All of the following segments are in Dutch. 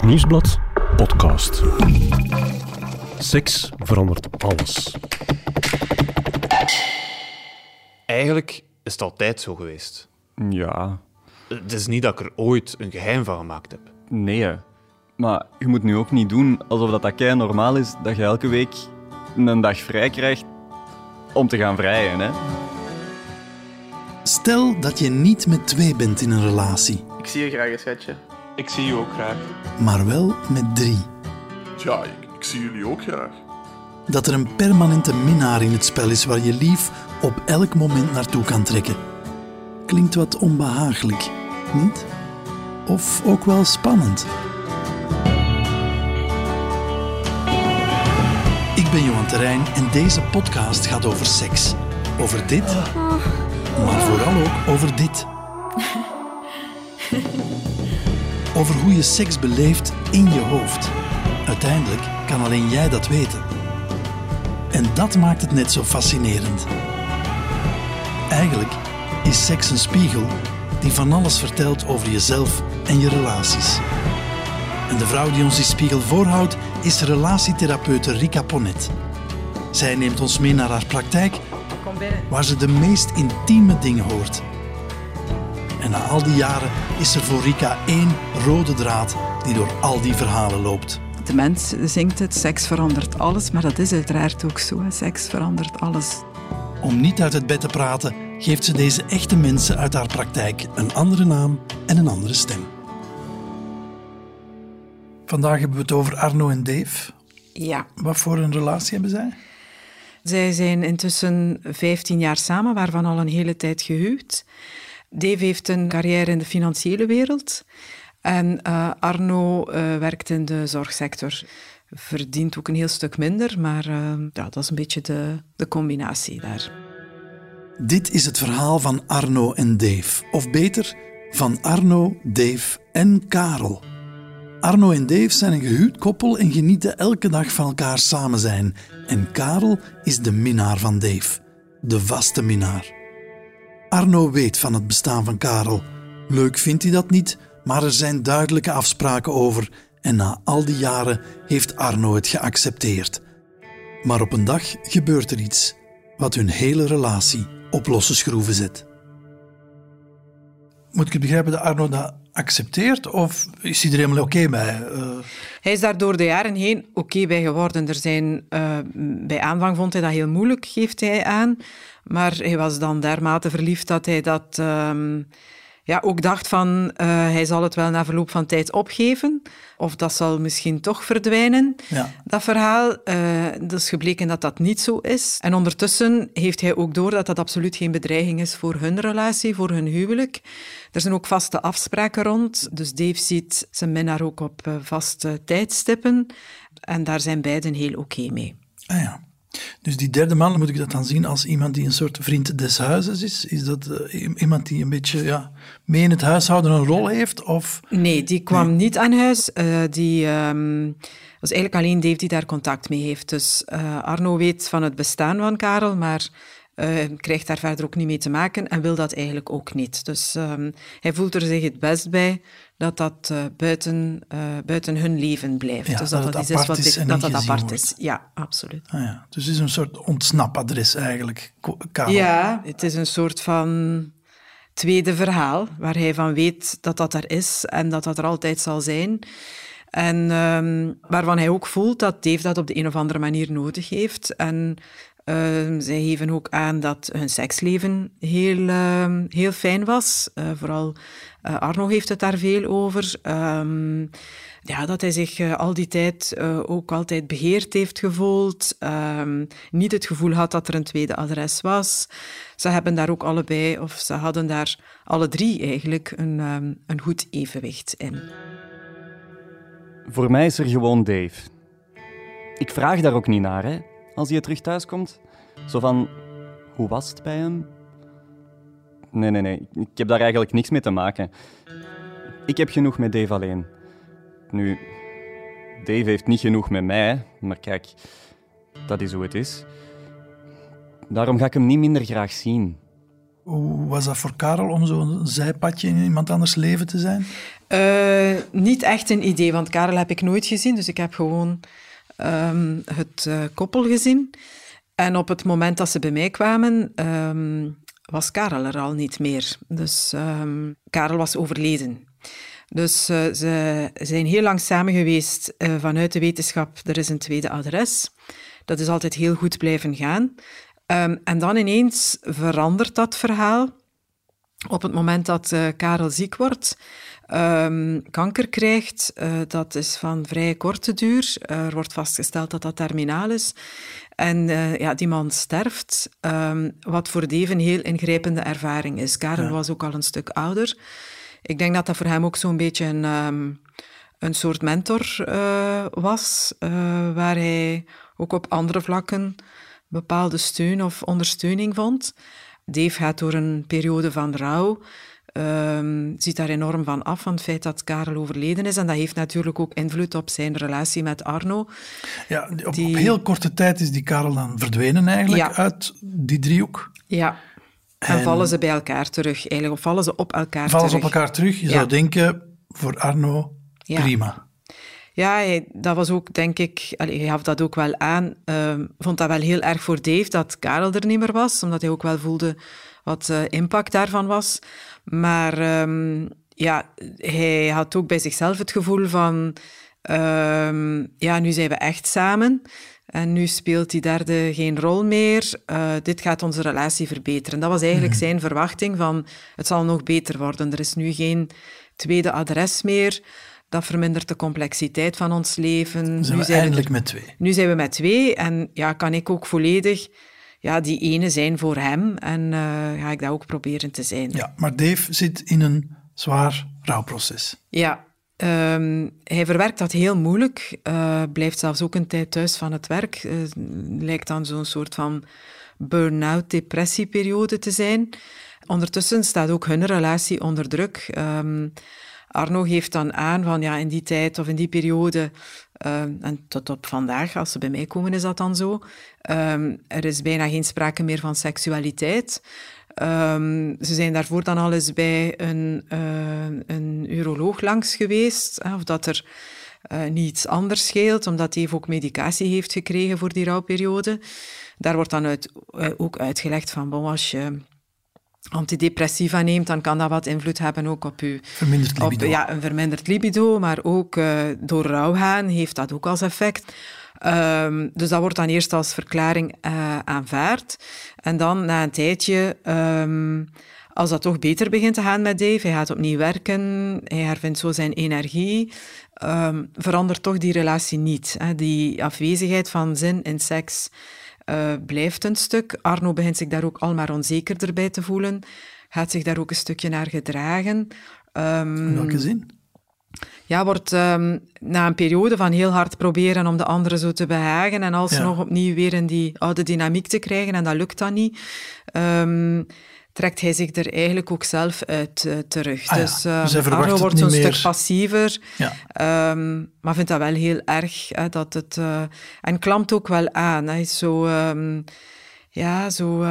Het Nieuwsblad podcast. Seks verandert alles. Eigenlijk is het altijd zo geweest. Ja, Het is niet dat ik er ooit een geheim van gemaakt heb. nee. Maar je moet nu ook niet doen alsof dat, dat kei normaal is dat je elke week een dag vrij krijgt om te gaan vrijen. Hè? Stel dat je niet met twee bent in een relatie, Ik zie je graag, schatje. Ik zie je ook graag. maar wel met drie. Ja, ik, ik zie jullie ook graag. Dat er een permanente minnaar in het spel is waar je lief op elk moment naartoe kan trekken. Klinkt wat onbehagelijk, niet? Of ook wel spannend. Ik ben Johan Terrein en deze podcast gaat over seks. Over dit, maar vooral ook over dit. Over hoe je seks beleeft in je hoofd. Uiteindelijk kan alleen jij dat weten. En dat maakt het net zo fascinerend. Eigenlijk is seks een spiegel die van alles vertelt over jezelf en je relaties. En de vrouw die ons die spiegel voorhoudt is relatietherapeute Rika Ponet. Zij neemt ons mee naar haar praktijk, waar ze de meest intieme dingen hoort. En na al die jaren is er voor Rika één rode draad die door al die verhalen loopt. De mens zingt het, seks verandert alles, maar dat is uiteraard ook zo. Seks verandert alles. Om niet uit het bed te praten, geeft ze deze echte mensen uit haar praktijk een andere naam en een andere stem. Vandaag hebben we het over Arno en Dave. Ja. Wat voor een relatie hebben zij? Zij zijn intussen 15 jaar samen, waarvan al een hele tijd gehuwd. Dave heeft een carrière in de financiële wereld. En eh, Arno eh, werkt in de zorgsector. Verdient ook een heel stuk minder, maar eh, ja, dat is een beetje de, de combinatie daar. Dit is het verhaal van Arno en Dave. Of beter, van Arno, Dave en Karel. Arno en Dave zijn een gehuwd koppel en genieten elke dag van elkaar samen zijn. En Karel is de minnaar van Dave. De vaste minnaar. Arno weet van het bestaan van Karel. Leuk vindt hij dat niet, maar er zijn duidelijke afspraken over. En na al die jaren heeft Arno het geaccepteerd. Maar op een dag gebeurt er iets wat hun hele relatie op losse schroeven zet. Moet ik het begrijpen dat Arno dat accepteert of is hij er helemaal oké bij? Eh, Hij is daar door de jaren heen oké bij geworden. Er zijn, eh, bij aanvang vond hij dat heel moeilijk, geeft hij aan. Maar hij was dan dermate verliefd dat hij dat ehm, ja, ook dacht van eh, hij zal het wel na verloop van tijd opgeven. Of dat zal misschien toch verdwijnen, Ja. dat verhaal. Dat is gebleken dat dat niet zo is. En ondertussen heeft hij ook door dat dat absoluut geen bedreiging is voor hun relatie, voor hun huwelijk. Er zijn ook vaste afspraken rond. Dus Dave ziet zijn minnaar ook op eh, vaste tijdstippen. En daar zijn beiden heel oké mee. ah ja. Dus die derde man, moet ik dat dan zien als iemand die een soort vriend des huizes is? Is dat eh, iemand die een beetje ja, mee in het huishouden een rol heeft? Of... Nee, die kwam niet aan huis. Eh, die ehm, was eigenlijk alleen Dave die daar contact mee heeft. Dus eh, Arno weet van het bestaan van Karel, maar krijgt daar verder ook niet mee te maken en wil dat eigenlijk ook niet. Dus ehm, hij voelt er zich het best bij dat dat eh, buiten, eh, buiten hun leven blijft. Ja, dus dat dat iets is wat is ik- en dat dat apart wordt. is. Ja, absoluut. Ah ja. Dus het is een soort ontsnapadres eigenlijk, Karel. Ja, het is een soort van tweede verhaal, waar hij van weet dat dat er is en dat dat er altijd zal zijn. En ehm, waarvan hij ook voelt dat Dave dat op de een of andere manier nodig heeft. En ehm, zij geven ook aan dat hun seksleven heel, ehm, heel fijn was. Eh, vooral eh, Arno heeft het daar veel over. Ehm, ja, dat hij zich eh, al die tijd eh, ook altijd beheerd heeft gevoeld. Ehm, niet het gevoel had dat er een tweede adres was. Ze hebben daar ook allebei, of ze hadden daar alle drie eigenlijk, een, ehm, een goed evenwicht in. Voor mij is er gewoon Dave. Ik vraag daar ook niet naar, hè, als hij terug thuis komt. Zo van, hoe was het bij hem? Nee, nee, nee. Ik heb daar eigenlijk niks mee te maken. Ik heb genoeg met Dave alleen. Nu, Dave heeft niet genoeg met mij, maar kijk, dat is hoe het is. Daarom ga ik hem niet minder graag zien. Hoe was dat voor Karel om zo'n zijpadje in iemand anders leven te zijn? Uh, niet echt een idee, want Karel heb ik nooit gezien. Dus ik heb gewoon um, het uh, koppel gezien. En op het moment dat ze bij mij kwamen, um, was Karel er al niet meer. Dus um, Karel was overleden. Dus uh, ze zijn heel lang samen geweest uh, vanuit de wetenschap. Er is een tweede adres. Dat is altijd heel goed blijven gaan. Um, en dan ineens verandert dat verhaal. Op het moment dat uh, Karel ziek wordt, um, kanker krijgt, dat is van vrij korte duur. er wordt vastgesteld dat dat terminaal is. En ja, die man sterft, um, wat voor Dave een heel ingrijpende ervaring is. Karel ja. was ook al een stuk ouder. Ik denk dat dat voor hem ook zo'n beetje een, um, een soort mentor uh, was, uh, waar hij ook op andere vlakken bepaalde steun of ondersteuning vond. Dave gaat door een periode van rouw, um, ziet daar enorm van af van het feit dat Karel overleden is. En dat heeft natuurlijk ook invloed op zijn relatie met Arno. Ja, op, die... op heel korte tijd is die Karel dan verdwenen eigenlijk ja. uit die driehoek. Ja, en, en, vallen ze bij elkaar terug, eigenlijk, of vallen ze op elkaar vallen terug? Vallen ze op elkaar terug? Je ja. zou denken, voor Arno, ja. prima. Ja, dat was ook, denk ik, hij gaf dat ook wel aan, uh, vond dat wel heel erg voor Dave dat Karel er niet meer was, omdat hij ook wel voelde wat uh, impact daarvan was. Maar um, ja, hij had ook bij zichzelf het gevoel van, um, ja, nu zijn we echt samen. En nu speelt die derde geen rol meer. Uh, dit gaat onze relatie verbeteren. Dat was eigenlijk mm. zijn verwachting van het zal nog beter worden. Er is nu geen tweede adres meer. Dat vermindert de complexiteit van ons leven. Zijn nu we eindelijk we, met twee. Nu zijn we met twee. En ja, kan ik ook volledig ja, die ene zijn voor hem. En uh, ga ik dat ook proberen te zijn. Ja, maar Dave zit in een zwaar rouwproces. Ja, Um, hij verwerkt dat heel moeilijk, uh, blijft zelfs ook een tijd thuis van het werk. Uh, lijkt dan zo'n soort van burn-out, depressieperiode te zijn. Ondertussen staat ook hun relatie onder druk. Um, Arno geeft dan aan van ja, in die tijd of in die periode, uh, en tot op vandaag, als ze bij mij komen, is dat dan zo. Um, er is bijna geen sprake meer van seksualiteit. Um, ze zijn daarvoor dan al eens bij een, uh, een uroloog langs geweest, of dat er uh, niets anders scheelt, omdat hij ook medicatie heeft gekregen voor die rouwperiode. Daar wordt dan uit, uh, ook uitgelegd van, bon, als je antidepressiva neemt, dan kan dat wat invloed hebben ook op je... Verminderd libido. Op, ja, een verminderd libido, maar ook door rouw gaan heeft dat ook als effect. Um, dus dat wordt dan eerst als verklaring uh, aanvaard. En dan na een tijdje, um, als dat toch beter begint te gaan met Dave, hij gaat opnieuw werken, hij hervindt zo zijn energie, um, verandert toch die relatie niet. Hè. Die afwezigheid van zin in seks uh, blijft een stuk. Arno begint zich daar ook al maar onzekerder bij te voelen, gaat zich daar ook een stukje naar gedragen. In welke zin? ja, wordt um, na een periode van heel hard proberen om de anderen zo te behagen en alsnog ja. opnieuw weer in die oude dynamiek te krijgen en dat lukt dan niet, um, trekt hij zich er eigenlijk ook zelf uit uh, terug. Ah, dus dus um, Arno wordt zo'n stuk passiever, ja. maar vindt dat wel heel erg. Hè, dat het, uh, en klampt ook wel aan. Hij is zo, ja, zo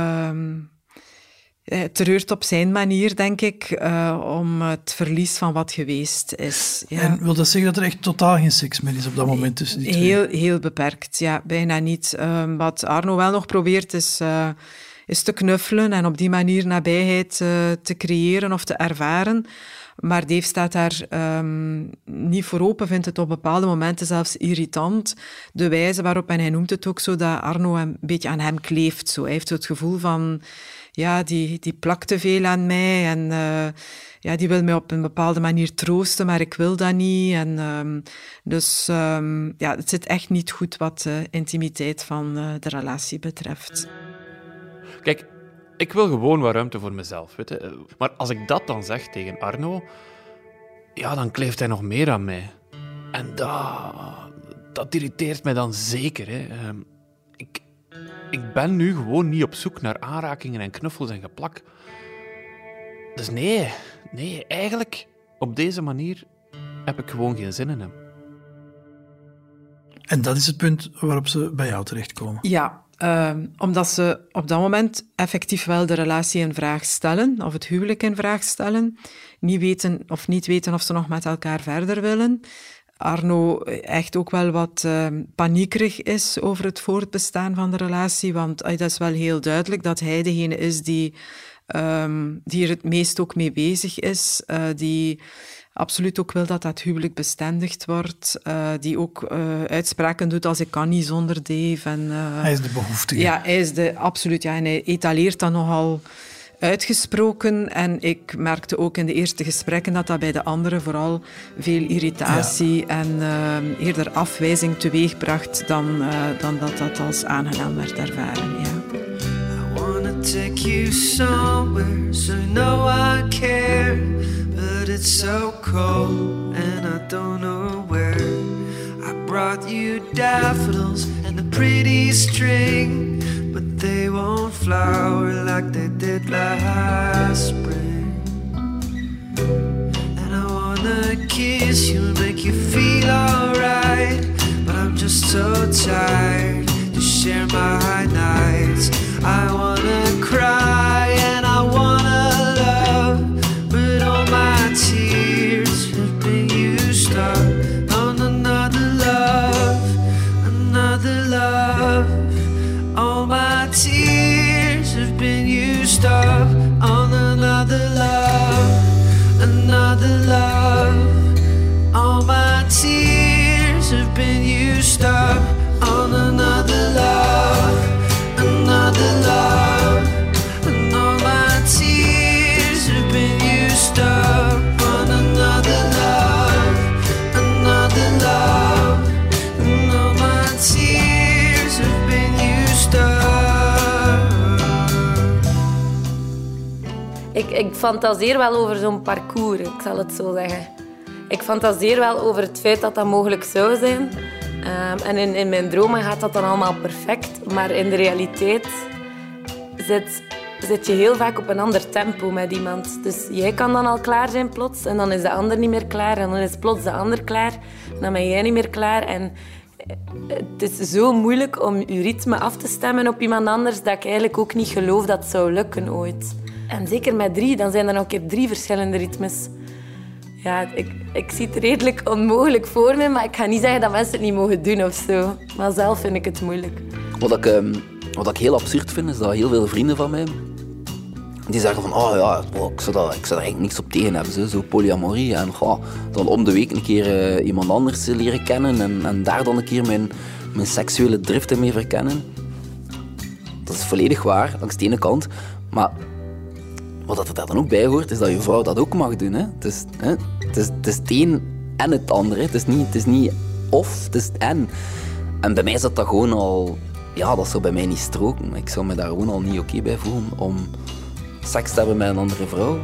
treurt op zijn manier, denk ik, om het verlies van wat geweest is. Ja. En wil dat zeggen dat er echt totaal geen seks meer is op dat moment tussen die heel, twee? Heel beperkt, ja, bijna niet. Um, wat Arno wel nog probeert is, is te knuffelen en op die manier nabijheid uh, te creëren of te ervaren. Maar Dave staat daar um, niet voor open, vindt het op bepaalde momenten zelfs irritant. De wijze waarop, en hij noemt het ook zo, dat Arno een beetje aan hem kleeft. Zo. Hij heeft het gevoel van ja, die, die plakt te veel aan mij en uh, ja, die wil mij op een bepaalde manier troosten, maar ik wil dat niet. En, um, dus um, ja, het zit echt niet goed wat de intimiteit van de relatie betreft. Kijk, ik wil gewoon wat ruimte voor mezelf. Weet je? Maar als ik dat dan zeg tegen Arno, ja, dan kleeft hij nog meer aan mij. En dat, dat irriteert mij dan zeker. Hè. Um, ik, ik ben nu gewoon niet op zoek naar aanrakingen en knuffels en geplak. Dus nee, nee, eigenlijk op deze manier heb ik gewoon geen zin in hem. En dat is het punt waarop ze bij jou terechtkomen. Ja, Ehm, omdat ze op dat moment effectief wel de relatie in vraag stellen, of het huwelijk in vraag stellen. Niet weten of niet weten of ze nog met elkaar verder willen. Arno echt ook wel wat uh, paniekerig is over het voortbestaan van de relatie, want uh, dat is wel heel duidelijk dat hij degene is die, um, die er het meest ook mee bezig is, uh, die absoluut ook wil dat dat huwelijk bestendigd wordt, uh, die ook uh, uitspraken doet als ik kan niet zonder Dave. En, uh, hij is de behoeftige. Ja, hij is de, absoluut. Ja, en hij etaleert dat nogal uitgesproken. En ik merkte ook in de eerste gesprekken dat dat bij de anderen vooral veel irritatie ja. en uh, eerder afwijzing teweegbracht dan, uh, dan dat dat als aangenaam werd ervaren. Ja. I wanna take you somewhere so you know I care But it's so cold and I don't know where I brought you daffodils and a pretty string But they won't flower like they did last spring. And I wanna kiss you and make you feel alright. But I'm just so tired to share my nights. I wanna Ik, fantaseer wel over zo'n parcours, ik zal het zo zeggen. Ik fantaseer wel over het feit dat dat mogelijk zou zijn. Um, en in, in mijn dromen gaat dat dan allemaal perfect. Maar in de realiteit zit, zit je heel vaak op een ander tempo met iemand. Dus jij kan dan al klaar zijn plots en dan is de ander niet meer klaar. En dan is plots de ander klaar en dan ben jij niet meer klaar. En het is zo moeilijk om je ritme af te stemmen op iemand anders dat ik eigenlijk ook niet geloof dat het zou lukken ooit. En zeker met drie, dan zijn er nog een drie verschillende ritmes. Ja, ik, ik zie het redelijk onmogelijk voor me, maar ik ga niet zeggen dat mensen het niet mogen doen of zo. Maar zelf vind ik het moeilijk. Wat ik, um, wat ik heel absurd vind, is dat heel veel vrienden van mij die zeggen van, oh ja, ik zou, daar, ik zou daar eigenlijk niks op tegen hebben, zo, zo polyamorie. En dan om de week een keer uh, iemand anders leren kennen en, en daar dan een keer mijn, mijn seksuele driften mee verkennen. Dat is volledig waar, langs de ene kant. Maar wat er dan ook bij hoort, is dat je vrouw dat ook mag doen. Hè? Het, is, hè? Het, is, het een en het andere. Het is niet, het is niet of, het is en. En bij mij is dat, gewoon al... Ja, dat zou bij mij niet stroken. Ik zou me daar gewoon al niet oké bij voelen om seks te hebben met een andere vrouw.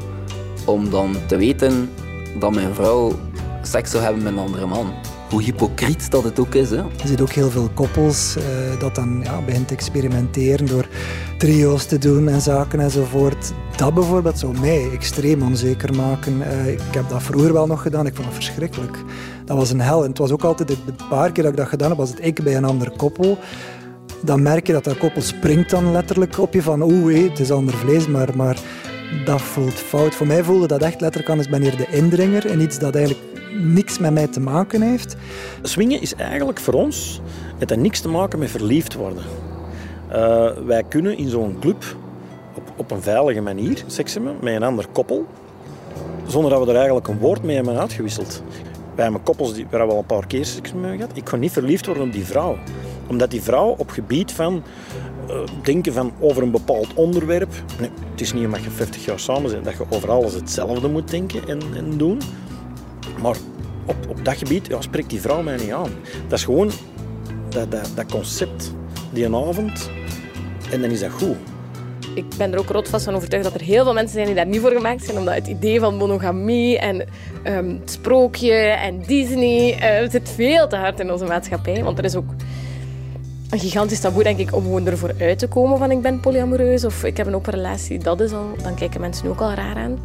Om dan te weten dat mijn vrouw seks zou hebben met een andere man. Hoe hypocriet dat het ook is. Hè? Je ziet ook heel veel koppels uh, dat dan ja, begint te experimenteren door trio's te doen en zaken enzovoort. Dat bijvoorbeeld zou mij extreem onzeker maken. Uh, ik heb dat vroeger wel nog gedaan, ik vond het verschrikkelijk. Dat was een hel. En het was ook altijd, de paar keer dat ik dat gedaan heb, was het ik bij een ander koppel dan merk je dat dat koppel springt dan letterlijk op je van oeh, het is ander vlees, maar, maar dat voelt fout. Voor mij voelde dat echt letterlijk aan als ben hier de indringer en iets dat eigenlijk niks met mij te maken heeft. Swingen is eigenlijk voor ons, het heeft niks te maken met verliefd worden. Uh, wij kunnen in zo'n club op, op een veilige manier seks hebben met een ander koppel, zonder dat we er eigenlijk een woord mee hebben uitgewisseld. Wij hebben koppels die, waar we al een paar keer seks mee gehad. Ik ga niet verliefd worden op die vrouw omdat die vrouw op gebied van uh, denken van over een bepaald onderwerp. Het is niet omdat je 50 jaar samen bent dat je over alles hetzelfde moet denken en, en doen. Maar op, op dat gebied ja, spreekt die vrouw mij niet aan. Dat is gewoon dat, dat, dat concept, die een avond, en dan is dat goed. Ik ben er ook rotvast van overtuigd dat er heel veel mensen zijn die daar niet voor gemaakt zijn, omdat het idee van monogamie en um, het sprookje en Disney uh, zit veel te hard in onze maatschappij. Want er is ook een gigantisch taboe, denk ik, om gewoon ervoor uit te komen van ik ben polyamoreus of ik heb een open relatie. Dat is al, dan kijken mensen ook al raar aan.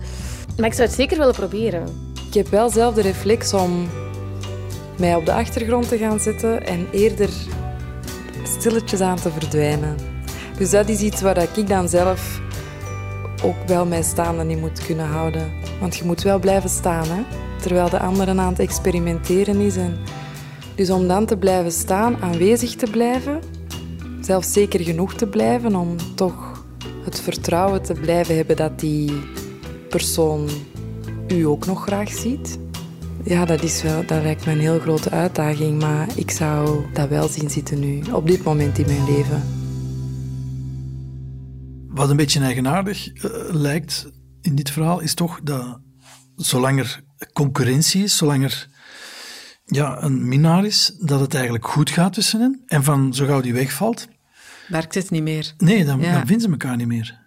Maar ik zou het zeker willen proberen. Ik heb wel zelf de reflex om mij op de achtergrond te gaan zitten en eerder stilletjes aan te verdwijnen. Dus dat is iets waar ik dan zelf ook wel mij staande in moet kunnen houden. Want je moet wel blijven staan, hè? terwijl de anderen aan het experimenteren is. En dus om dan te blijven staan, aanwezig te blijven, zelfs zeker genoeg te blijven om toch het vertrouwen te blijven hebben dat die persoon u ook nog graag ziet. Ja, dat, is wel, dat lijkt me een heel grote uitdaging, maar ik zou dat wel zien zitten nu, op dit moment in mijn leven. Wat een beetje eigenaardig uh, lijkt in dit verhaal, is toch dat zolang er concurrentie is, zolang er ja, een minnaar is, dat het eigenlijk goed gaat tussen hen. En van zo gauw die wegvalt... Werkt het niet meer. Nee, dan, dan vinden ze elkaar niet meer.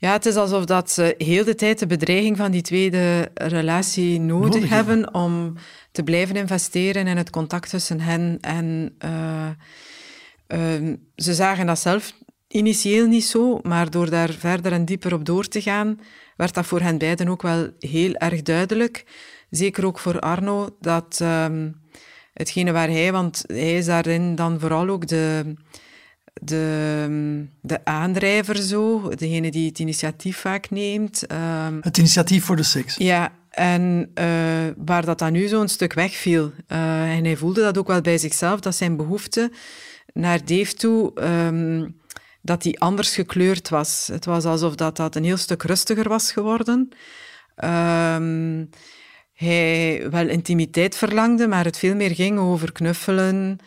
Ja, het is alsof dat ze heel de tijd de bedreiging van die tweede relatie nodig, hebben om te blijven investeren in het contact tussen hen. En uh, uh, ze zagen dat zelf initieel niet zo, maar door daar verder en dieper op door te gaan, werd dat voor hen beiden ook wel heel erg duidelijk. Zeker ook voor Arno, dat um, hetgene waar hij, want hij is daarin dan vooral ook de de, de aandrijver zo, degene die het initiatief vaak neemt. Um, het initiatief voor de seks. Ja, en uh, waar dat dan nu zo'n stuk wegviel. Uh, en hij voelde dat ook wel bij zichzelf, dat zijn behoefte naar Dave toe, um, dat die anders gekleurd was. Het was alsof dat, dat een heel stuk rustiger was geworden. Um, hij wel intimiteit verlangde, maar het veel meer ging over knuffelen,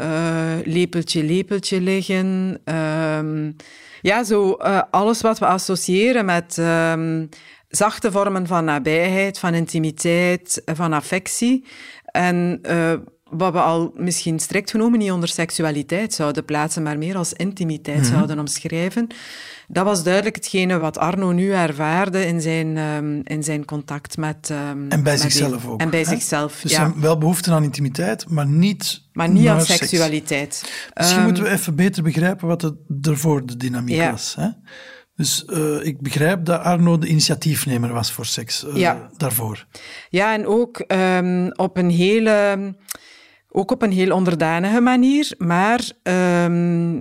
uh, lepeltje, lepeltje liggen. Um, ja, zo uh, alles wat we associëren met um, zachte vormen van nabijheid, van intimiteit, van affectie. En uh, wat we al misschien strikt genomen niet onder seksualiteit zouden plaatsen, maar meer als intimiteit mm -hmm. zouden omschrijven. Dat was duidelijk hetgene wat Arno nu ervaarde in zijn, um, in zijn contact met... Um, en bij met zichzelf die, ook. En bij hè? zichzelf, dus ja. wel behoefte aan intimiteit, maar niet Maar niet aan seks. seksualiteit. Misschien Um, moeten we even beter begrijpen wat het ervoor de dynamiek Ja. was. Hè? Dus uh, ik begrijp dat Arno de initiatiefnemer was voor seks uh, Ja. daarvoor. Ja, en ook um, op een hele... Ook op een heel onderdanige manier, maar um, uh,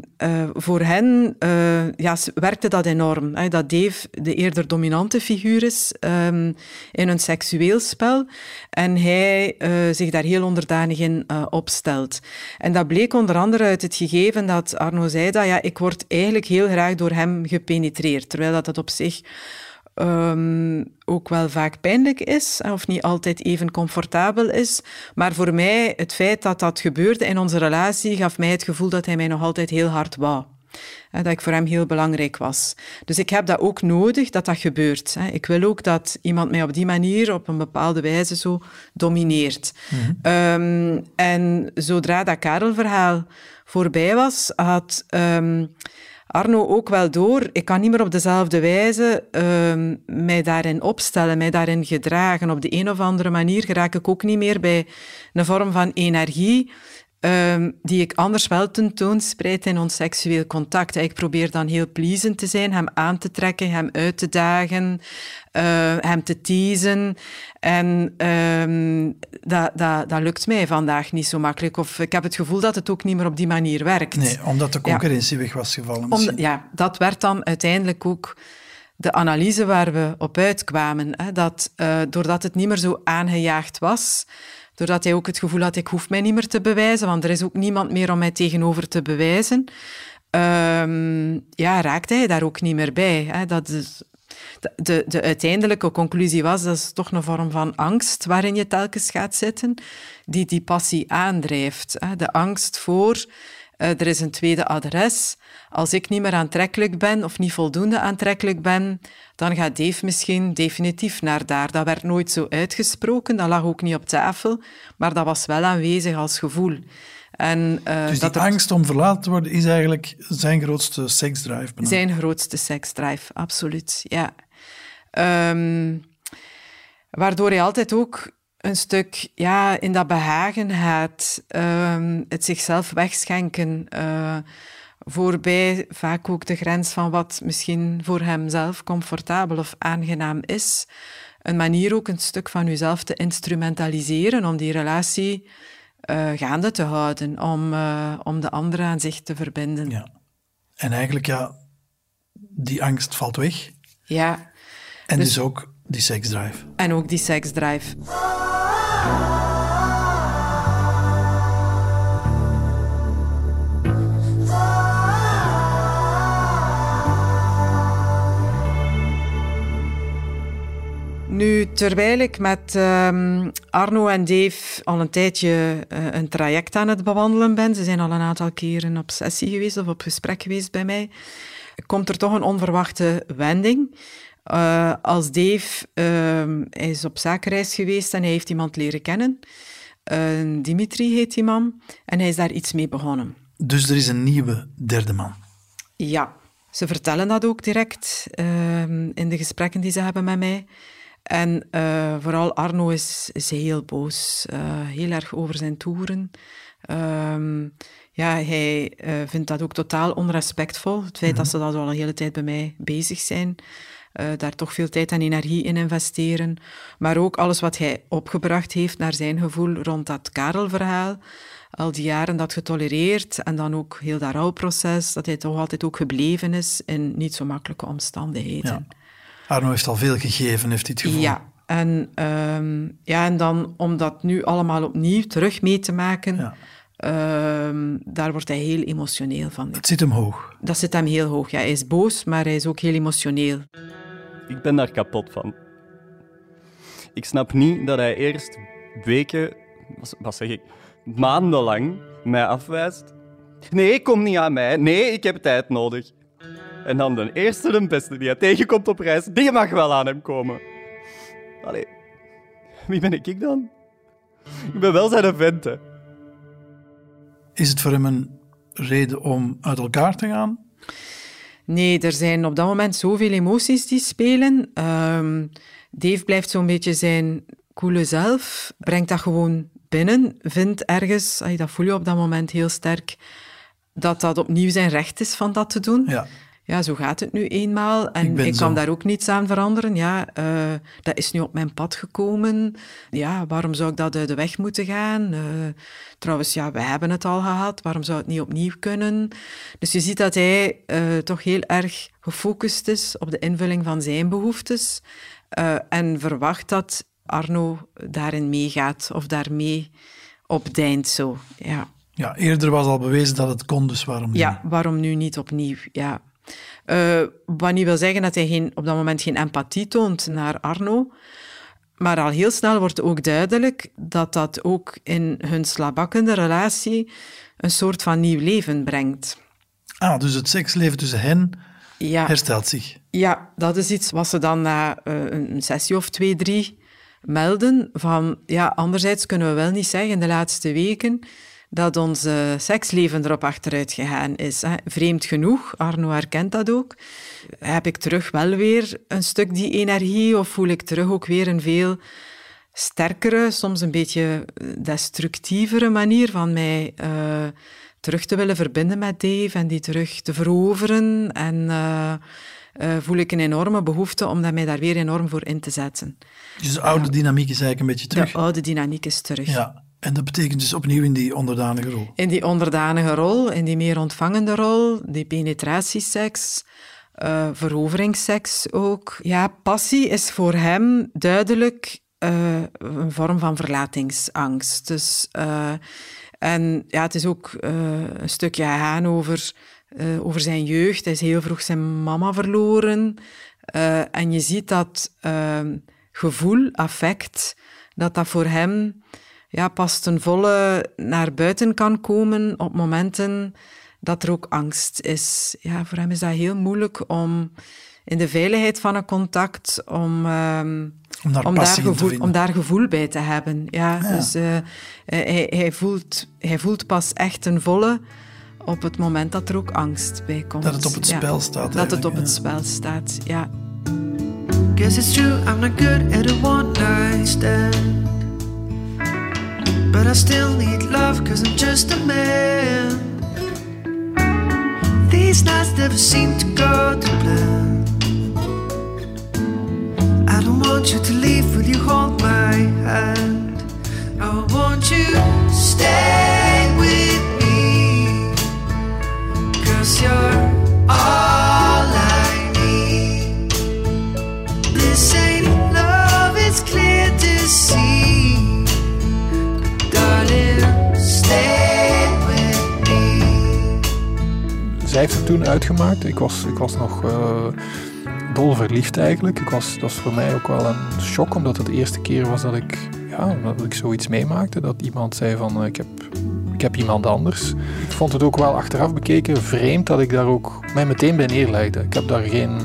voor hen uh, ja, werkte dat enorm. Hè, dat Dave de eerder dominante figuur is um, in een seksueel spel en hij uh, zich daar heel onderdanig in opstelt. En dat bleek onder andere uit het gegeven dat Arno zei dat ja, ik word eigenlijk heel graag door hem gepenetreerd, terwijl dat, dat op zich um, ook wel vaak pijnlijk is, of niet altijd even comfortabel is. Maar voor mij, het feit dat dat gebeurde in onze relatie, gaf mij het gevoel dat hij mij nog altijd heel hard wou. Dat ik voor hem heel belangrijk was. Dus ik heb dat ook nodig, dat dat gebeurt. Ik wil ook dat iemand mij op die manier, op een bepaalde wijze, zo domineert. Mm-hmm. Um, en zodra dat Karel-verhaal voorbij was, had... Um, Arno ook wel door. Ik kan niet meer op dezelfde wijze uh, mij daarin opstellen, mij daarin gedragen. Op de een of andere manier raak ik ook niet meer bij een vorm van energie uh, die ik anders wel tentoonspreid in ons seksueel contact. Ik probeer dan heel pleasend te zijn, hem aan te trekken, hem uit te dagen, uh, hem te teasen. En um, dat, dat, dat lukt mij vandaag niet zo makkelijk. Of ik heb het gevoel dat het ook niet meer op die manier werkt. Nee, omdat de concurrentie ja. weg was gevallen. Om, ja, dat werd dan uiteindelijk ook de analyse waar we op uitkwamen. Hè, dat uh, doordat het niet meer zo aangejaagd was, doordat hij ook het gevoel had, ik hoef mij niet meer te bewijzen, want er is ook niemand meer om mij tegenover te bewijzen, um, ja, raakte hij daar ook niet meer bij. Hè. Dat de, de uiteindelijke conclusie was, dat is toch een vorm van angst waarin je telkens gaat zitten, die die passie aandrijft. Hè. De angst voor, uh, er is een tweede adres, als ik niet meer aantrekkelijk ben of niet voldoende aantrekkelijk ben, dan gaat Dave misschien definitief naar daar. Dat werd nooit zo uitgesproken, dat lag ook niet op tafel, maar dat was wel aanwezig als gevoel. En, uh, dus die angst om verlaten te worden is eigenlijk zijn grootste seksdrive? Zijn grootste seksdrive, absoluut, ja. Um, waardoor hij altijd ook een stuk ja, in dat behagen gaat, um, het zichzelf wegschenken, uh, voorbij vaak ook de grens van wat misschien voor hemzelf comfortabel of aangenaam is. Een manier ook een stuk van uzelf te instrumentaliseren om die relatie eh, gaande te houden, om, eh, om de anderen aan zich te verbinden. Ja. En eigenlijk, ja, die angst valt weg. Ja. En dus, ook die seksdrive. En ook die seksdrive. Nu, terwijl ik met um, Arno en Dave al een tijdje uh, een traject aan het bewandelen ben, ze zijn al een aantal keren op sessie geweest of op gesprek geweest bij mij, komt er toch een onverwachte wending. Uh, als Dave, uh, is op zakenreis geweest en hij heeft iemand leren kennen. Uh, Dimitri heet die man. En hij is daar iets mee begonnen. Dus er is een nieuwe derde man? Ja, ze vertellen dat ook direct ehm, in de gesprekken die ze hebben met mij. En uh, vooral Arno is, is heel boos, uh, heel erg over zijn toeren. Ja, hij vindt dat ook totaal onrespectvol. Het feit mm -hmm. dat ze dat al een hele tijd bij mij bezig zijn. Daar toch veel tijd en energie in investeren. Maar ook alles wat hij opgebracht heeft naar zijn gevoel rond dat Karel-verhaal. Al die jaren dat getolereerd en dan ook heel dat rouwproces. Dat hij toch altijd ook gebleven is in niet zo makkelijke omstandigheden. Ja. Arno heeft al veel gegeven, heeft hij het gevoel. Ja, en, um, ja, en dan om dat nu allemaal opnieuw terug mee te maken, ja. um, daar wordt hij heel emotioneel van. Het zit hem hoog. Dat zit hem heel hoog. Ja, hij is boos, maar hij is ook heel emotioneel. Ik ben daar kapot van. Ik snap niet dat hij eerst weken, wat zeg ik, maandenlang mij afwijst. Nee, kom niet aan mij. Nee, ik heb tijd nodig. En dan de eerste de beste die hij tegenkomt op reis, die mag wel aan hem komen. Allee, wie ben ik dan? Ik ben wel zijn vent, hè. Is het voor hem een reden om uit elkaar te gaan? Nee, er zijn op dat moment zoveel emoties die spelen. Um, Dave blijft zo'n beetje zijn coole zelf, brengt dat gewoon binnen, vindt ergens, dat voel je op dat moment heel sterk, dat dat opnieuw zijn recht is van dat te doen. Ja ja, zo gaat het nu eenmaal. En ik, ik kan daar ook niets aan veranderen. Ja, uh, dat is nu op mijn pad gekomen. Ja, waarom zou ik dat uit de weg moeten gaan? Uh, trouwens, ja, we hebben het al gehad. Waarom zou het niet opnieuw kunnen? Dus je ziet dat hij uh, toch heel erg gefocust is op de invulling van zijn behoeftes. en verwacht dat Arno daarin meegaat of daarmee opdijnt zo. Ja. Ja, eerder was al bewezen dat het kon, dus waarom niet? Ja, waarom nu niet opnieuw? Ja. Uh, wat niet wil zeggen dat hij geen, op dat moment geen empathie toont naar Arno. Maar al heel snel wordt ook duidelijk dat dat ook in hun slabakkende relatie een soort van nieuw leven brengt. Ah, dus het seksleven tussen hen ja. herstelt zich. Ja, dat is iets wat ze dan na uh, een sessie of twee, drie melden. Van ja, anderzijds kunnen we wel niet zeggen in de laatste weken dat ons seksleven erop achteruit gegaan is. Hè. Vreemd genoeg, Arno herkent dat ook. Heb ik terug wel weer een stuk die energie of voel ik terug ook weer een veel sterkere, soms een beetje destructievere manier van mij uh, terug te willen verbinden met Dave en die terug te veroveren. En uh, uh, voel ik een enorme behoefte om mij daar weer enorm voor in te zetten. Dus de oude dynamiek is eigenlijk een beetje terug? De oude dynamiek is terug. Ja. En dat betekent dus opnieuw in die onderdanige rol? In die onderdanige rol, in die meer ontvangende rol, die penetratieseks, uh, veroveringsseks ook. Ja, passie is voor hem duidelijk uh, een vorm van verlatingsangst. Dus, uh, en ja, het is ook een stukje gaan over, over zijn jeugd. Hij is heel vroeg zijn mama verloren. en je ziet dat gevoel, affect, dat dat voor hem ja, pas ten volle naar buiten kan komen op momenten dat er ook angst is. Ja, voor hem is dat heel moeilijk om in de veiligheid van een contact, om, um, om, daar, om, daar gevoel, om daar gevoel bij te hebben. Ja, ja. Dus uh, hij, hij, voelt, hij voelt pas echt ten volle op het moment dat er ook angst bij komt. Dat het op het ja. spel staat. Dat het op het spel staat, ja. Guess it's true, I'm not good at a one night stand. Still need love cause I'm just a man. These nights never seem to go to plan. I don't want you to leave, will you hold my het toen uitgemaakt. Ik was, ik was nog uh, dol verliefd eigenlijk. Ik was, dat was voor mij ook wel een shock, omdat het de eerste keer was dat ik, ja, dat ik zoiets meemaakte. Dat iemand zei van, uh, ik, heb, ik heb iemand anders. Ik vond het ook wel achteraf bekeken vreemd dat ik daar ook mij meteen bij neerlegde. Ik heb daar geen,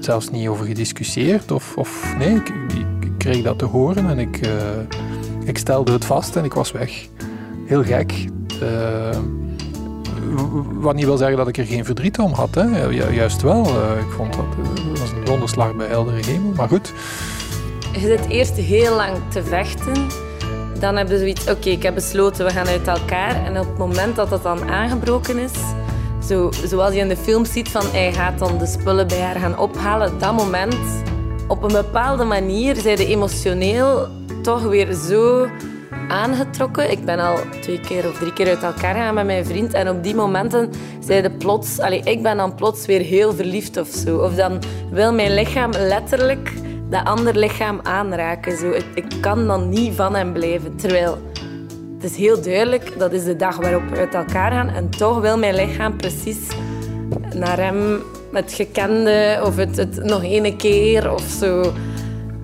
zelfs niet over gediscussieerd. Of, of nee, ik, ik, kreeg dat te horen en ik, uh, ik stelde het vast en ik was weg. Heel gek. Wat niet wil zeggen dat ik er geen verdriet om had. Hè. Ju juist wel. Uh, ik vond dat, dat was een donderslag bij heldere hemel. Maar goed. Je zit eerst heel lang te vechten. Dan hebben ze zoiets, oké, ik heb besloten, we gaan uit elkaar. En op het moment dat dat dan aangebroken is, zo, zoals je in de film ziet, van hij gaat dan de spullen bij haar gaan ophalen. Dat moment, op een bepaalde manier, zijn de emotioneel toch weer zo aangetrokken. Ik ben al twee keer of drie keer uit elkaar gegaan met mijn vriend. En op die momenten zeiden plots... Allee, ik ben dan plots weer heel verliefd of zo. Of dan wil mijn lichaam letterlijk dat ander lichaam aanraken. Zo. Ik, ik kan dan niet van hem blijven. Terwijl het is heel duidelijk, dat is de dag waarop we uit elkaar gaan. En toch wil mijn lichaam precies naar hem het gekende of het, het nog ene keer of zo.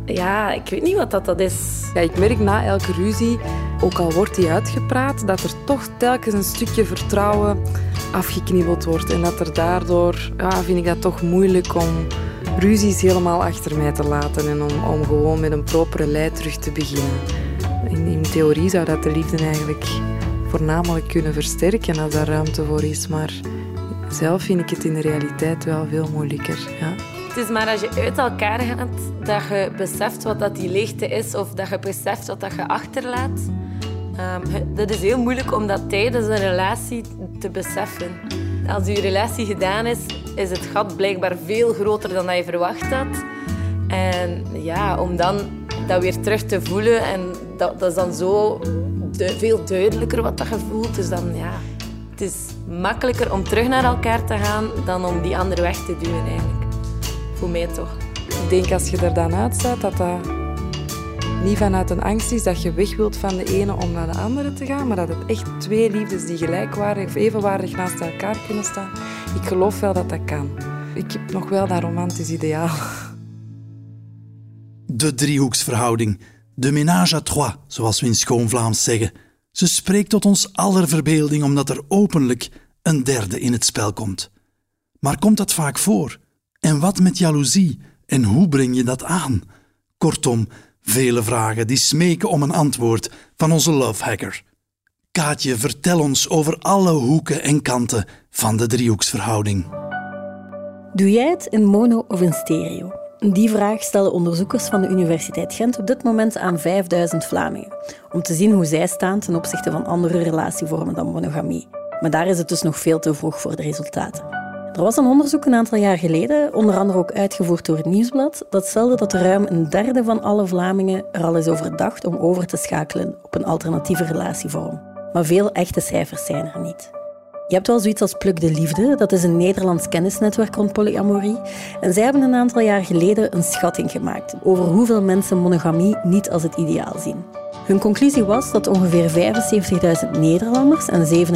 Ja, ik weet niet wat dat, dat is. Ja, ik merk na elke ruzie, ook al wordt die uitgepraat, dat er toch telkens een stukje vertrouwen afgeknibbeld wordt. En dat er daardoor, ja, vind ik dat toch moeilijk om ruzies helemaal achter mij te laten en om, om gewoon met een propere lei terug te beginnen. In, theorie zou dat de liefde eigenlijk voornamelijk kunnen versterken als daar ruimte voor is, maar zelf vind ik het in de realiteit wel veel moeilijker. Ja. Het is maar als je uit elkaar gaat dat je beseft wat dat die leegte is of dat je beseft wat dat je achterlaat. Um, dat is heel moeilijk om dat tijdens een relatie te beseffen. Als je relatie gedaan is, is het gat blijkbaar veel groter dan dat je verwacht had. En ja, om dan dat weer terug te voelen en dat, dat is dan zo veel duidelijker wat dat je voelt. Dus dan ja, het is makkelijker om terug naar elkaar te gaan dan om die andere weg te duwen eigenlijk. Voor mij toch. Ik denk als je er dan uitstaat dat dat niet vanuit een angst is dat je weg wilt van de ene om naar de andere te gaan, maar dat het echt twee liefdes die gelijkwaardig of evenwaardig naast elkaar kunnen staan. Ik geloof wel dat dat kan. Ik heb nog wel dat romantisch ideaal. De driehoeksverhouding. De ménage à trois, zoals we in schoon Vlaams zeggen. Ze spreekt tot ons aller verbeelding omdat er openlijk een derde in het spel komt. Maar komt dat vaak voor? En wat met jaloezie? En hoe breng je dat aan? Kortom, vele vragen die smeken om een antwoord van onze lovehacker. Kaatje, vertel ons over alle hoeken en kanten van de driehoeksverhouding. Doe jij het in mono of in stereo? Die vraag stellen onderzoekers van de Universiteit Gent op dit moment aan 5000 Vlamingen, om te zien hoe zij staan ten opzichte van andere relatievormen dan monogamie. Maar daar is het dus nog veel te vroeg voor de resultaten. Er was een onderzoek een aantal jaar geleden, onder andere ook uitgevoerd door het Nieuwsblad, dat stelde dat ruim een derde van alle Vlamingen er al is over dacht om over te schakelen op een alternatieve relatievorm. Maar veel echte cijfers zijn er niet. Je hebt wel zoiets als Pluk de Liefde, dat is een Nederlands kennisnetwerk rond polyamorie. En zij hebben een aantal jaar geleden een schatting gemaakt over hoeveel mensen monogamie niet als het ideaal zien. Hun conclusie was dat ongeveer 75.000 Nederlanders en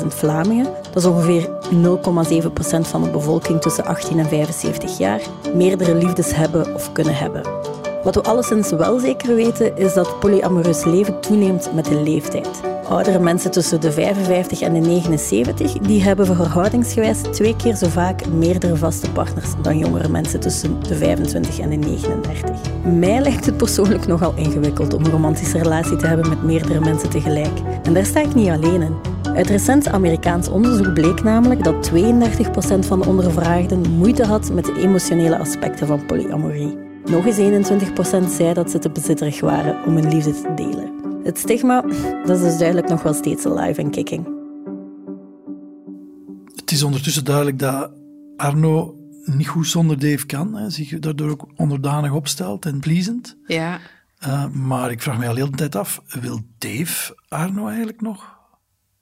27.000 Vlamingen, dat is ongeveer 0,7% van de bevolking tussen 18 en 75 jaar, meerdere liefdes hebben of kunnen hebben. Wat we alleszins wel zeker weten, is dat polyamoreus leven toeneemt met de leeftijd. Oudere mensen tussen de 55 en de 79 die hebben verhoudingsgewijs twee keer zo vaak meerdere vaste partners dan jongere mensen tussen de 25 en de 39. Mij lijkt het persoonlijk nogal ingewikkeld om een romantische relatie te hebben met meerdere mensen tegelijk. En daar sta ik niet alleen in. Uit recent Amerikaans onderzoek bleek namelijk dat 32% van de ondervraagden moeite had met de emotionele aspecten van polyamorie. Nog eens 21% zei dat ze te bezitterig waren om hun liefde te delen. Het stigma, dat is dus duidelijk nog wel steeds alive en kicking. Het is ondertussen duidelijk dat Arno niet goed zonder Dave kan. Hè, zich daardoor ook onderdanig opstelt en pleasend. Ja. Uh, maar ik vraag me al heel de tijd af, wil Dave Arno eigenlijk nog?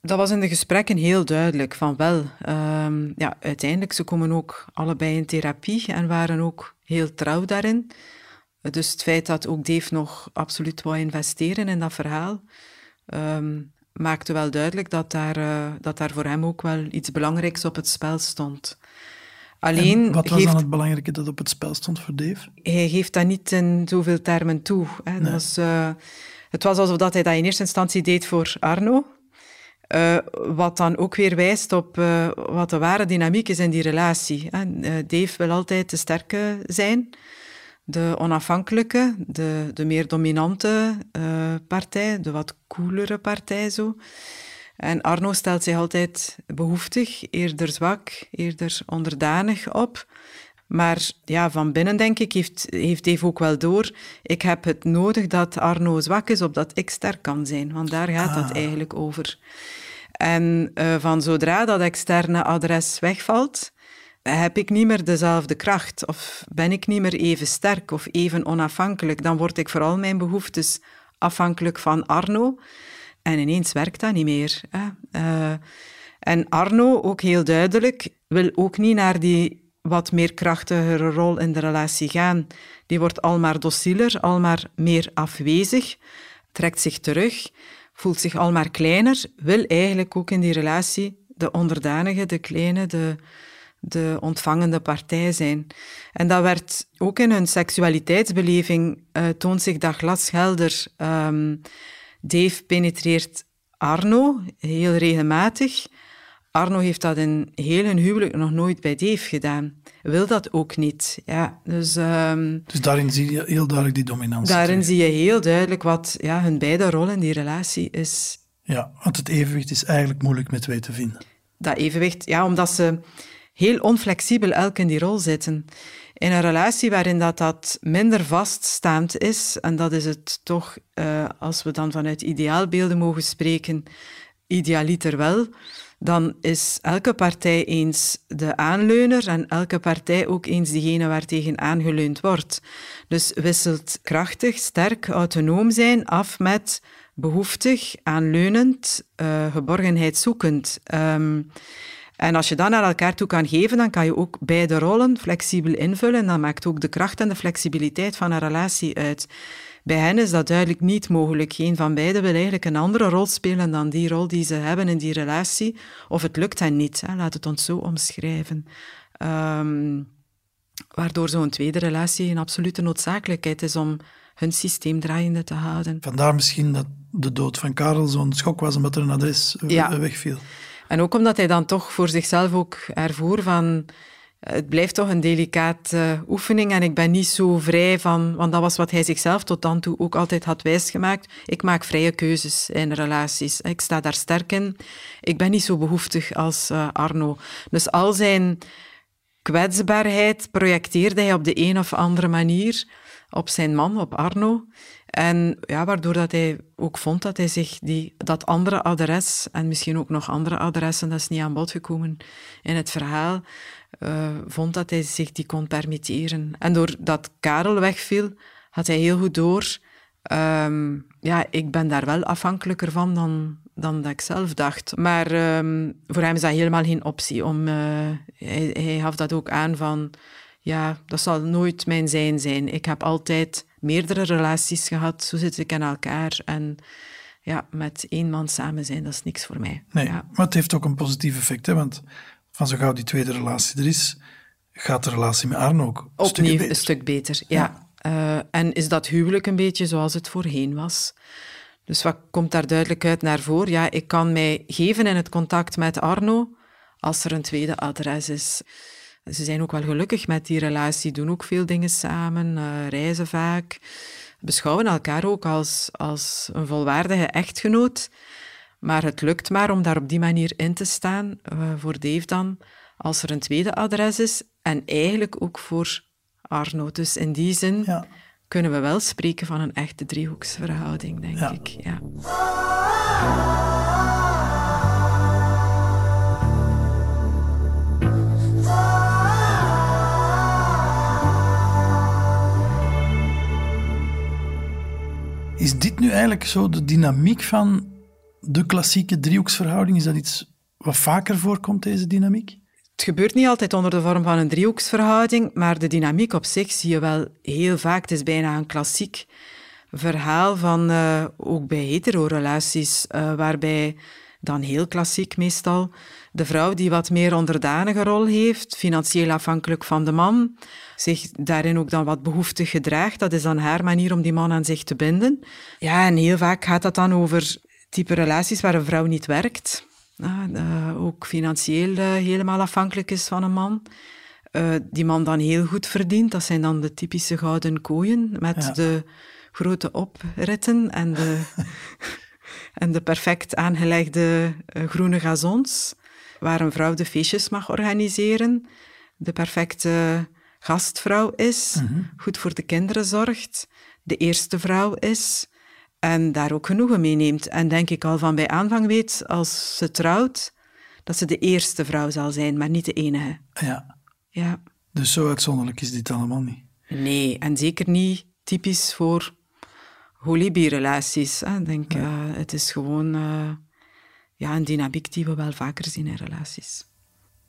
Dat was in de gesprekken heel duidelijk, van wel. Uh, ja, uiteindelijk, ze komen ook allebei in therapie en waren ook heel trouw daarin. Dus het feit dat ook Dave nog absoluut wou investeren in dat verhaal, um, maakte wel duidelijk dat daar, eh, dat daar voor hem ook wel iets belangrijks op het spel stond. Alleen En wat was geeft, dan het belangrijke dat op het spel stond voor Dave? hij geeft dat niet in zoveel termen toe. Hè. Dat Nee. was, eh, het was alsof dat hij dat in eerste instantie deed voor Arno. Eh, wat dan ook weer wijst op eh, wat de ware dynamiek is in die relatie. Hè. Eh, Dave wil altijd de sterke zijn, de onafhankelijke, de, de meer dominante partij, de wat coolere partij zo. En Arno stelt zich altijd behoeftig, eerder zwak, eerder onderdanig op. Maar ja, van binnen, denk ik, heeft, heeft Dave ook wel door. Ik heb het nodig dat Arno zwak is, opdat ik sterk kan zijn. Want daar gaat dat Ah. eigenlijk over. En eh, van zodra dat externe adres wegvalt, heb ik niet meer dezelfde kracht. Of ben ik niet meer even sterk of even onafhankelijk. Dan word ik vooral mijn behoeftes afhankelijk van Arno. En ineens werkt dat niet meer. Hè. Eh, en Arno, ook heel duidelijk, wil ook niet naar die wat meer krachtigere rol in de relatie gaan. Die wordt al maar docieler, al maar meer afwezig, trekt zich terug, voelt zich al maar kleiner, wil eigenlijk ook in die relatie de onderdanige, de kleine, de, de ontvangende partij zijn. En dat werd ook in hun seksualiteitsbeleving, eh, toont zich dat glashelder. Ehm, Dave penetreert Arno heel regelmatig. Arno heeft dat in heel hun huwelijk nog nooit bij Dave gedaan. Wil dat ook niet. Ja, dus, ehm, Dus daarin zie je heel duidelijk die dominantie. daarin zie je heel duidelijk wat ja, hun beide rol in die relatie is. Ja, want het evenwicht is eigenlijk moeilijk met twee te vinden. dat evenwicht, ja, omdat ze heel onflexibel elk in die rol zitten. In een relatie waarin dat, dat minder vaststaand is, en dat is het toch, eh, als we dan vanuit ideaalbeelden mogen spreken, idealiter wel, dan is elke partij eens de aanleuner en elke partij ook eens diegene waartegen aangeleund wordt. Dus wisselt krachtig, sterk, autonoom zijn af met behoeftig, aanleunend, eh, geborgenheid zoekend. Ehm, en als je dat naar elkaar toe kan geven, dan kan je ook beide rollen flexibel invullen. En dat maakt ook de kracht en de flexibiliteit van een relatie uit. Bij hen is dat duidelijk niet mogelijk. Geen van beiden wil eigenlijk een andere rol spelen dan die rol die ze hebben in die relatie. Of het lukt hen niet. Hè. Laat het ons zo omschrijven. Ehm, waardoor zo'n tweede relatie een absolute noodzakelijkheid is om hun systeem draaiende te houden. Vandaar misschien dat de dood van Karel zo'n schok was omdat er een adres Ja. wegviel. En ook omdat hij dan toch voor zichzelf ook ervoer van... eh, Het blijft toch een delicate oefening en ik ben niet zo vrij van... Want dat was wat hij zichzelf tot dan toe ook altijd had wijsgemaakt. Ik maak vrije keuzes in relaties. Ik sta daar sterk in. Ik ben niet zo behoeftig als eh, Arno. Dus al zijn kwetsbaarheid projecteerde hij op de een of andere manier op zijn man, op Arno. En ja, waardoor dat hij ook vond dat hij zich die, dat andere adres, en misschien ook nog andere adressen, dat is niet aan bod gekomen in het verhaal, eh, vond dat hij zich die kon permitteren. En doordat Karel wegviel, had hij heel goed door, ehm, ja, ik ben daar wel afhankelijker van dan, dan dat ik zelf dacht. Maar ehm, voor hem is dat helemaal geen optie. Om, eh, hij, hij gaf dat ook aan van, ja, dat zal nooit mijn zijn zijn. Ik heb altijd meerdere relaties gehad, zo zit ik in elkaar. En ja, met één man samen zijn, dat is niks voor mij. Nee, Ja. maar het heeft ook een positief effect, hè, want van zo gauw die tweede relatie er is, gaat de relatie met Arno ook een Opnieuw beter. een stuk beter, ja. Eh, en is dat huwelijk een beetje zoals het voorheen was? Dus wat komt daar duidelijk uit naar voren? Ja, ik kan mij geven in het contact met Arno als er een tweede adres is. Ze zijn ook wel gelukkig met die relatie, doen ook veel dingen samen, eh, reizen vaak, beschouwen elkaar ook als, als een volwaardige echtgenoot. Maar het lukt maar om daar op die manier in te staan, eh, voor Dave dan, als er een tweede adres is. En eigenlijk ook voor Arno. Dus in die zin kunnen we wel spreken van een echte driehoeksverhouding, denk ik. Ja. Is dit nu eigenlijk zo de dynamiek van de klassieke driehoeksverhouding? Is dat iets wat vaker voorkomt, deze dynamiek? Het gebeurt niet altijd onder de vorm van een driehoeksverhouding, maar de dynamiek op zich zie je wel heel vaak. Het is bijna een klassiek verhaal van uh, ook bij hetero-relaties, uh, waarbij dan heel klassiek meestal de vrouw die wat meer onderdaniger rol heeft, financieel afhankelijk van de man, zich daarin ook dan wat behoeftig gedraagt. Dat is dan haar manier om die man aan zich te binden. Ja, en heel vaak gaat dat dan over type relaties waar een vrouw niet werkt. Uh, ook financieel helemaal afhankelijk is van een man. Uh, die man dan heel goed verdient. Dat zijn dan de typische gouden kooien met de grote opritten en de, en de perfect aangelegde groene gazons, waar een vrouw de feestjes mag organiseren, de perfecte gastvrouw is, -hmm. goed voor de kinderen zorgt, de eerste vrouw is en daar ook genoegen mee neemt. En denk ik al van bij aanvang weet, als ze trouwt, dat ze de eerste vrouw zal zijn, maar niet de enige. Ja. Ja. Dus zo uitzonderlijk is dit allemaal niet? Nee, en zeker niet typisch voor holibi-relaties. Ik denk, ja. uh, het is gewoon uh, ja, een dynamiek die we wel vaker zien in relaties.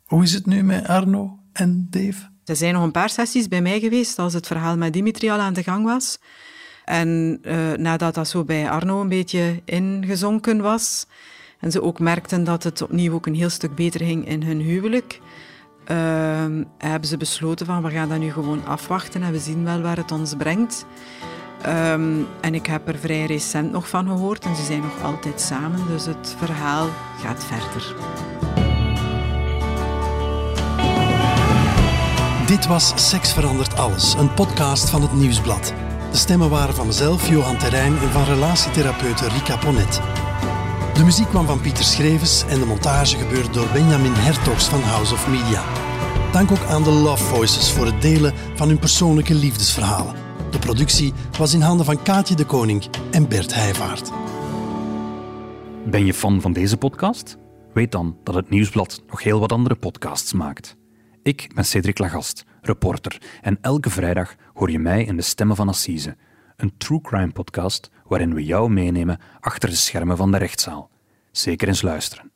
Hoe is het nu met Arno en Dave? Er zijn nog een paar sessies bij mij geweest als het verhaal met Dimitri al aan de gang was. En uh, nadat dat zo bij Arno een beetje ingezonken was, en ze ook merkten dat het opnieuw ook een heel stuk beter ging in hun huwelijk, uh, hebben ze besloten van we gaan dat nu gewoon afwachten en we zien wel waar het ons brengt. Um, en ik heb er vrij recent nog van gehoord en ze zijn nog altijd samen, dus het verhaal gaat verder. Dit was Seks verandert alles, een podcast van het Nieuwsblad. De stemmen waren van mezelf, Johan Terrein, en van relatietherapeute Rika Ponet. De muziek kwam van Pieter Schrevens en de montage gebeurde door Benjamin Hertogs van House of Media. Dank ook aan de Love Voices voor het delen van hun persoonlijke liefdesverhalen. De productie was in handen van Kaatje de Koning en Bert Heijvaart. Ben je fan van deze podcast? Weet dan dat het Nieuwsblad nog heel wat andere podcasts maakt. Ik ben Cedric Lagast, reporter, en elke vrijdag hoor je mij in de Stemmen van Assise, een true crime podcast waarin we jou meenemen achter de schermen van de rechtszaal. Zeker eens luisteren.